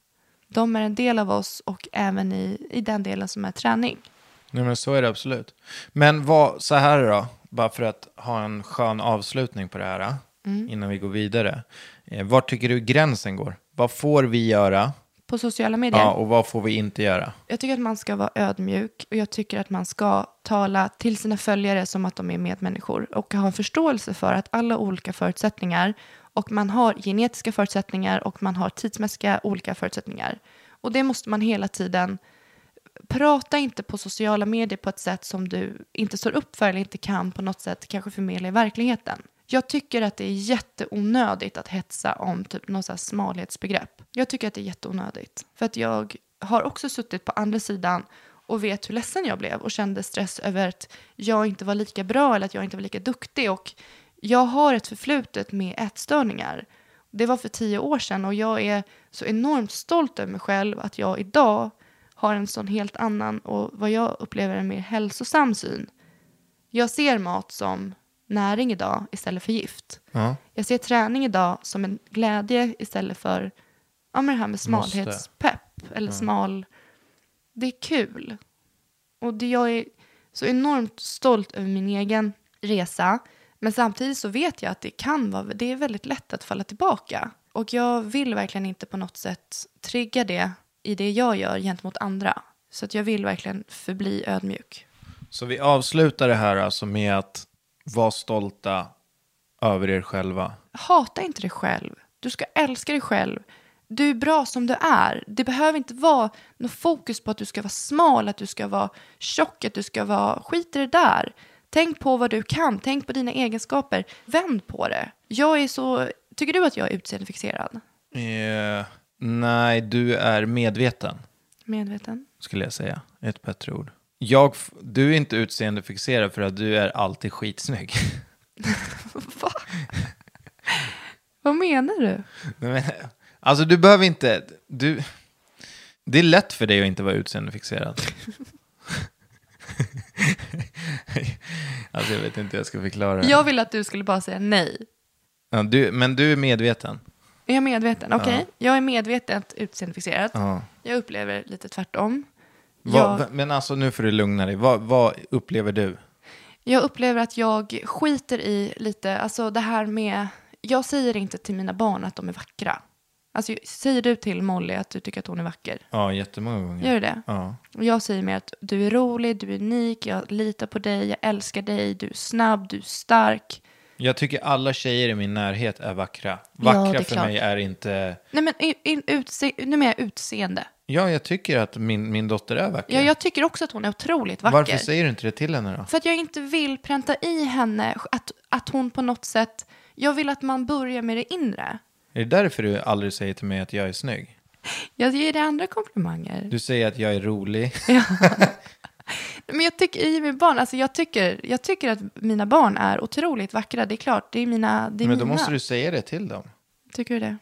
De är en del av oss och även i, i den delen som är träning. Nej, men så är det absolut. Men vad, så här då, bara för att ha en skön avslutning på det här, Mm. innan vi går vidare. Eh, var tycker du gränsen går? Vad får vi göra? På sociala medier. Ja, och vad får vi inte göra? Jag tycker att man ska vara ödmjuk och jag tycker att man ska tala till sina följare som att de är medmänniskor och ha en förståelse för att alla olika förutsättningar och man har genetiska förutsättningar och man har tidsmässiga olika förutsättningar. Och det måste man hela tiden prata inte på sociala medier på ett sätt som du inte står upp för eller inte kan på något sätt kanske förmedla i verkligheten. Jag tycker att det är jätteonödigt att hetsa om typ något så här smalhetsbegrepp. Jag tycker att det är jätteonödigt. För att jag har också suttit på andra sidan och vet hur ledsen jag blev och kände stress över att jag inte var lika bra eller att jag inte var lika duktig. Och jag har ett förflutet med ätstörningar. Det var för tio år sedan och jag är så enormt stolt över mig själv att jag idag har en sån helt annan och vad jag upplever en mer hälsosam syn. Jag ser mat som näring idag istället för gift. Ja. Jag ser träning idag som en glädje istället för ja, men det här med smalhetspepp eller smal. Det är kul. Och det, jag är så enormt stolt över min egen resa. Men samtidigt så vet jag att det kan vara, det är väldigt lätt att falla tillbaka. Och jag vill verkligen inte på något sätt trigga det i det jag gör gentemot andra. Så att jag vill verkligen förbli ödmjuk. Så vi avslutar det här alltså med att vara stolta över er själva. Hata inte dig själv. Du ska älska dig själv. Du är bra som du är. Det behöver inte vara något fokus på att du ska vara smal, att du ska vara tjock, att du ska vara... Skit i det där. Tänk på vad du kan. Tänk på dina egenskaper. Vänd på det. Jag är så... Tycker du att jag är utseendefixerad? Eh, Nej, du är medveten, Medveten. skulle jag säga. Ett bättre ord. Jag, du är inte utseendefixerad för att du är alltid skitsnygg. Va? Vad menar du? Nej, men, alltså du behöver inte... Du, det är lätt för dig att inte vara utseendefixerad. alltså jag vet inte hur jag ska förklara det. Jag ville att du skulle bara säga nej. Ja, du, men du är medveten. Är jag medveten? Okej, jag är medvetet utseendefixerad. Ja. Jag upplever lite tvärtom. Vad- Jag, Men alltså nu får du lugna dig. Vad, vad upplever du? jag upplever att jag skiter i lite, alltså det här med, jag säger inte till mina barn att de är vackra. Alltså säger du till Molly att du tycker att hon är vacker? Ja, jättemånga gånger. Gör du det? Ja. Och jag säger mer att du är rolig, du är unik, jag litar på dig, jag älskar dig, du är snabb, du är stark. Jag tycker alla tjejer i min närhet är vackra. Ja, Vackra det är för klart. mig är inte... Nej men in, in, utse, nu menar jag utseende. Ja, jag tycker att min, min dotter är vacker. Ja, jag tycker också att hon är otroligt vacker. Varför säger du inte det till henne då? För att jag inte vill pränta i henne att, att hon på något sätt... Jag vill att man börjar med det inre. Är det därför du aldrig säger till mig att jag är snygg? Jag ger dig andra komplimanger. Du säger att jag är rolig. Men jag tycker i min barn, alltså jag tycker, jag tycker att mina barn är otroligt vackra. Det är klart, det är mina. Det är Men då mina. måste du säga det till dem. Tycker du det?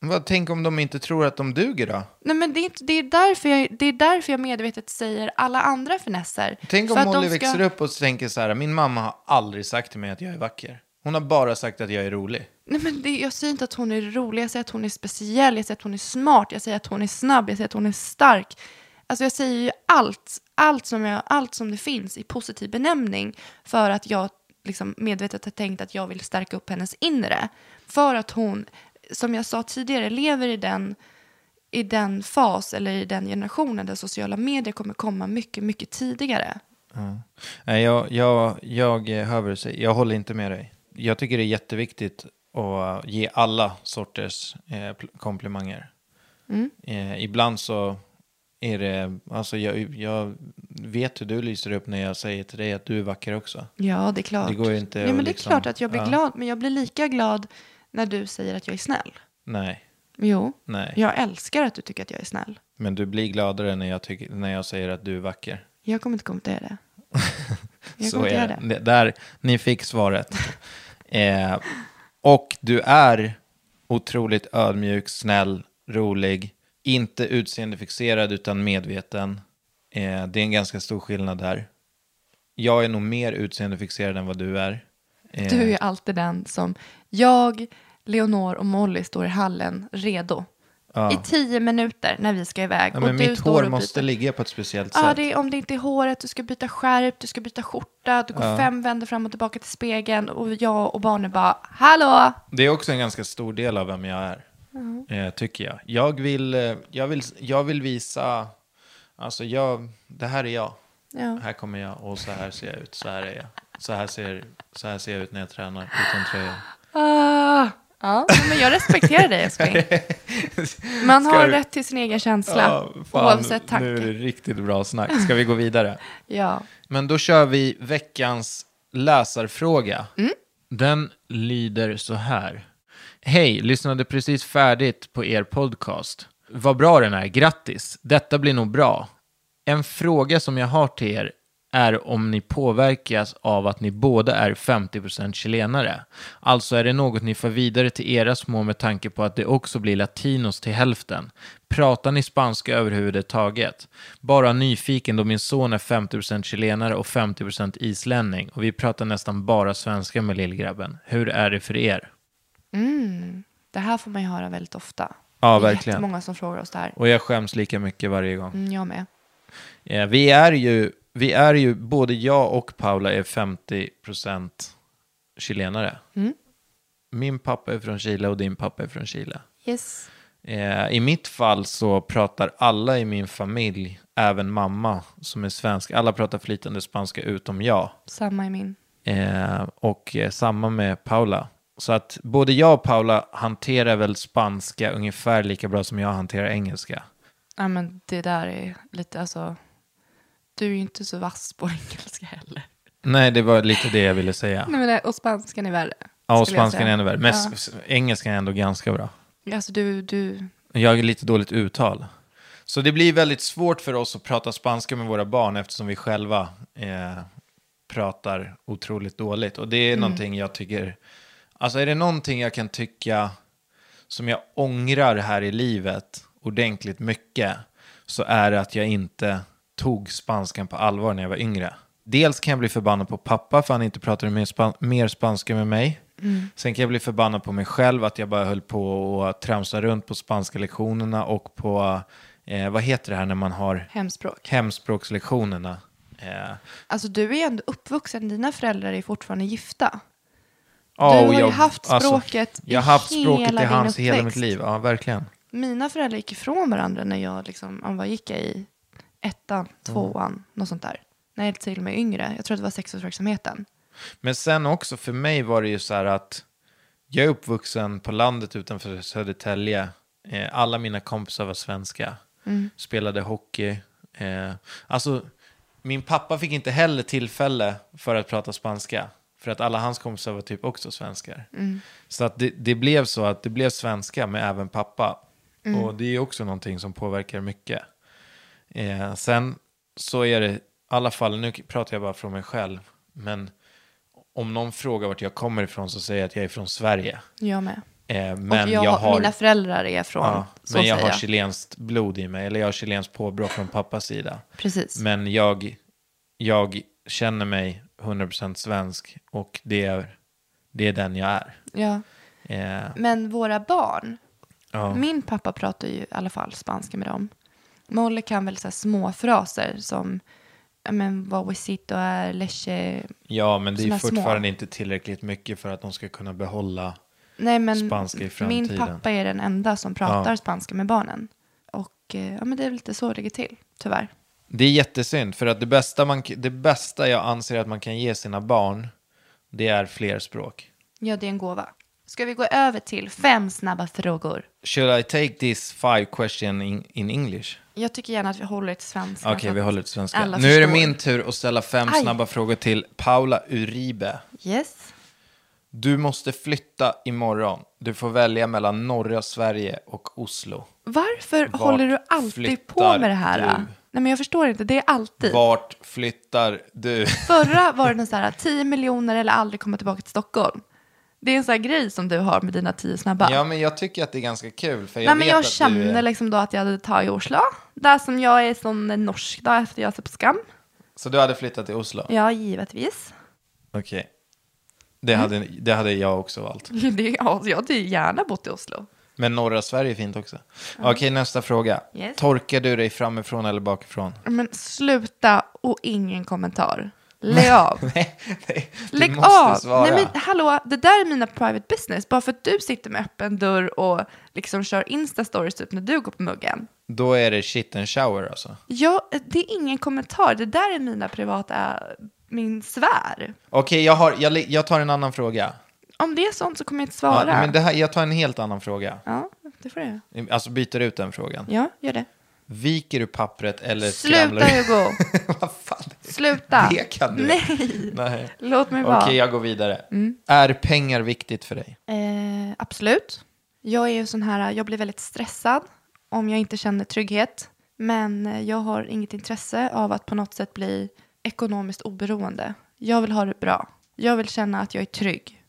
Vad, tänk om de inte tror att de duger då? Nej, men det är, inte, det, är därför jag, det är därför jag medvetet säger alla andra finesser. Tänk om Molly ska- växer upp och tänker så här, min mamma har aldrig sagt till mig att jag är vacker. Hon har bara sagt att jag är rolig. Nej, men det, jag säger inte att hon är rolig, jag säger att hon är speciell, jag säger att hon är smart, jag säger att hon är snabb, jag säger att hon är stark. Alltså jag säger ju allt, allt som, jag, allt som det finns i positiv benämning för att jag liksom medvetet har tänkt att jag vill stärka upp hennes inre. För att hon, som jag sa tidigare, lever i den, i den fas eller i den generationen där sociala medier kommer komma mycket, mycket tidigare. Nej, jag, jag, jag eh, hör vad du säger. Jag håller inte med dig. Jag tycker det är jätteviktigt att ge alla sorters eh, pl- komplimanger. Mm. Eh, ibland så är det, alltså jag, jag vet hur du lyser upp när jag säger till dig att du är vacker också. Ja, det är klart. Det går ju inte ja, men det är liksom- klart att jag blir ja. glad, men jag blir lika glad när du säger att jag är snäll. Nej, Jo, nej. jag älskar att du tycker att jag är snäll. Men du blir gladare när jag, tycker, när jag säger att du är vacker. Jag kommer inte kommentera det. Jag Så är det. det. det. Där, ni fick svaret. eh, och du är otroligt ödmjuk, snäll, rolig. Inte utseendefixerad utan medveten. Eh, det är en ganska stor skillnad där. Jag är nog mer utseendefixerad än vad du är. Eh, Du är alltid den som jag, Leonor och Molly står i hallen redo. Ja. I tio minuter när vi ska iväg. ja, och men du mitt hår och måste ligga på ett speciellt Ja, sätt. det är, om det inte är håret, du ska byta skärp, du ska byta skjorta, du går fem vändor fram och tillbaka till spegeln och jag och barnen bara Hallå! Det är också en ganska stor del av vem jag är, eh, tycker jag. Jag vill, eh, jag, vill, jag vill visa, alltså jag, det här är jag. Ja. Här kommer jag och så här ser jag ut, så här är jag. Så här ser, så här ser jag ut när jag tränar utan tröja. Ah, ja, men jag respekterar dig älskling. Man har du- rätt till sin egen känsla, Ja, fan, oavsett Nu är det tanke. riktigt bra snack. Ska vi gå vidare? Ja. Men då kör vi veckans läsarfråga. Mm. Den lyder så här. Hej, lyssnade precis färdigt på er podcast. Vad bra den är, grattis. Detta blir nog bra. En fråga som jag har till er är om ni påverkas av att ni båda är 50% chilenare. Alltså är det något ni får vidare till era små med tanke på att det också blir latinos till hälften. Pratar ni spanska överhuvudtaget? Bara nyfiken då min son är 50% chilenare och 50% islänning och vi pratar nästan bara svenska med lillgrabben. Hur är det för er? Det här får man ju höra väldigt ofta. Ja, Det är verkligen. jättemånga som frågar oss det här. Och jag skäms lika mycket varje gång. Mm, jag med. Eh, vi är ju, vi är ju, både jag och Paula är 50% chilenare. Mm. Min pappa är från Chile och din pappa är från Chile. Yes. Eh, I mitt fall så pratar alla i min familj, även mamma som är svensk, alla pratar flytande spanska utom jag. Samma i min. Eh, och eh, samma med Paula. Så att både jag och Paula hanterar väl spanska ungefär lika bra som jag hanterar engelska. Ja, men det där är lite, alltså. Du är ju inte så vass på engelska heller. Nej, det var lite det jag ville säga. Nej, men det, och spanskan är värre. Ja, och spanskan är ännu värre. Men s- engelskan är ändå ganska bra. Alltså du, du, Jag är lite dåligt uttal. Så det blir väldigt svårt för oss att prata spanska med våra barn eftersom vi själva eh, pratar otroligt dåligt. Och det är någonting jag tycker, alltså är det någonting jag kan tycka som jag ångrar här i livet ordentligt mycket så är det att jag inte tog spanskan på allvar när jag var yngre. Dels kan jag bli förbannad på pappa för han inte pratade mer, span mer spanska med mig. Sen kan jag bli förbannad på mig själv att jag bara höll på att tramsa runt på spanska lektionerna och på, eh, vad heter det här när man har Hemspråk. hemspråkslektionerna. Eh, Alltså du är ju ändå uppvuxen, dina föräldrar är fortfarande gifta. ja, Du och har ju haft språket jag i har haft språket i hans hela mitt liv. Ja, verkligen. Mina föräldrar gick ifrån varandra när jag liksom, om vad gick jag i? Ettan, tvåan, något sånt där. Jag till och med yngre. Jag tror att det var sexårsverksamheten. Men sen också för mig var det ju så här att jag är uppvuxen på landet utanför Södertälje. Eh, alla mina kompisar var svenska. Spelade hockey. Eh, alltså, min pappa fick inte heller tillfälle för att prata spanska. För att alla hans kompisar var typ också svenskar. Så att det, det blev så att det blev svenska med även pappa. Och det är också någonting som påverkar mycket. Eh, sen så är det, i alla fall, nu pratar jag bara från mig själv, men om någon frågar vart jag kommer ifrån så säger jag att jag är från Sverige. Jag med. Eh, men jag, jag, har, mina föräldrar är från, ja, men jag har jag. chilenskt blod i mig, eller jag har chilenskt påbrå från pappas sida. Precis. Men jag, jag känner mig 100% svensk och det är, det är den jag är. Ja. Eh, Men våra barn, ja. min pappa pratar ju i alla fall spanska med dem. Molly kan väl så här små fraser som men, vad huesito är, leche. ja, men det är såna små. fortfarande inte tillräckligt mycket för att de ska kunna behålla Nej, men Spanska i framtiden. min pappa är den enda som pratar Ja. spanska med barnen. Och eh, ja, men det är väl lite så det ligger till, tyvärr. Det är jättesynd, för att det bästa, man, det bästa jag anser att man kan ge sina barn, det är fler språk. Ja, det är en gåva. Ska vi gå över till fem snabba frågor? Should I take this five question in, in English? Jag tycker gärna att vi håller till svenska. Okej, så vi håller till svenska. alla Nu är det min tur att ställa fem Aj. snabba frågor till Paula Uribe. Yes. Du måste flytta imorgon. Du får välja mellan norra Sverige och Oslo. Varför Vart håller du alltid på med det här? du? Nej, men jag förstår inte. Det är alltid. Vart flyttar du? Förra var det så här 10 miljoner eller aldrig komma tillbaka till Stockholm. Det är en sån här grej som du har med dina tio snabba. Ja, men jag tycker att det är ganska kul. För jag Nej, men jag du är... liksom då att jag hade tagit Oslo. Där som jag är sån norsk då efter jag ser på Skam. Så du hade flyttat till Oslo? Ja, givetvis. Okej. Det, Mm. hade, det hade jag också valt. Det, ja, jag hade gärna bott i Oslo. Men norra Sverige är fint också. Okej, nästa fråga. Yes. Torkar du dig framifrån eller bakifrån? Men sluta och ingen kommentar. Lägg av. nej, nej, du Lägg av! svara. Nej men hallå, det där är mina private business. Bara för att du sitter med öppen dörr och liksom kör Insta-stories typ när du går på muggen. Då är det shit and shower alltså. Ja, det är ingen kommentar. Det där är mina privata, min sfär. Okej, jag, har, jag, le- jag tar en annan fråga. Om det är sånt så kommer jag inte Ja, svara. men det här, jag tar en helt annan fråga. Ja, det får jag göra. Alltså byter ut den frågan. Ja, gör det. Viker du pappret eller Sluta du? Hugo! Vad fan? Sluta! Det kan du. Nej! Nej. Låt mig Okej, vara. jag går vidare. Mm. Är pengar viktigt för dig? Eh, absolut. Jag är ju sån här, jag blir väldigt stressad om jag inte känner trygghet. Men eh, jag har inget intresse av att på något sätt bli ekonomiskt oberoende. Jag vill ha det bra. Jag vill känna att jag är trygg.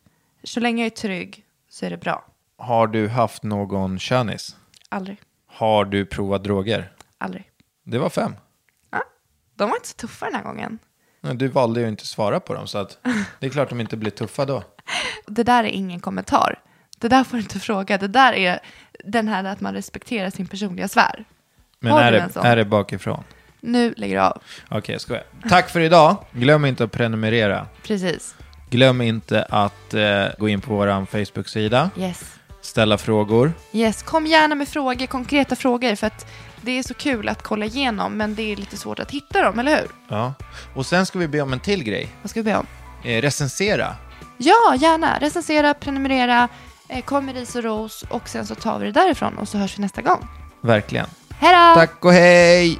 Så länge jag är trygg så är det bra. Har du haft någon könis? Aldrig. Har du provat droger? Aldrig. Det var fem. Ja. De var inte så tuffa den här gången. Du valde ju inte att svara på dem, så att det är klart de inte blir tuffa då. Det där är ingen kommentar. Det där får du inte fråga. Det där är den här att man respekterar sin personliga sfär. Men Har är det, är det bakifrån? Nu lägger du av. Okej, jag skojar. Tack för idag. Glöm inte att prenumerera. Precis. Glöm inte att eh, gå in på vår Facebook-sida, Yes. Ställa frågor. Yes, kom gärna med frågor, konkreta frågor, för att det är så kul att kolla igenom, men det är lite svårt att hitta dem, eller hur? Ja. Och sen ska vi be om en till grej. Vad ska vi be om? Eh, recensera. Ja, gärna. Recensera, prenumerera, eh, kom med ris och ros och sen så tar vi det därifrån och så hörs vi nästa gång. Verkligen. Hej då! Tack och hej!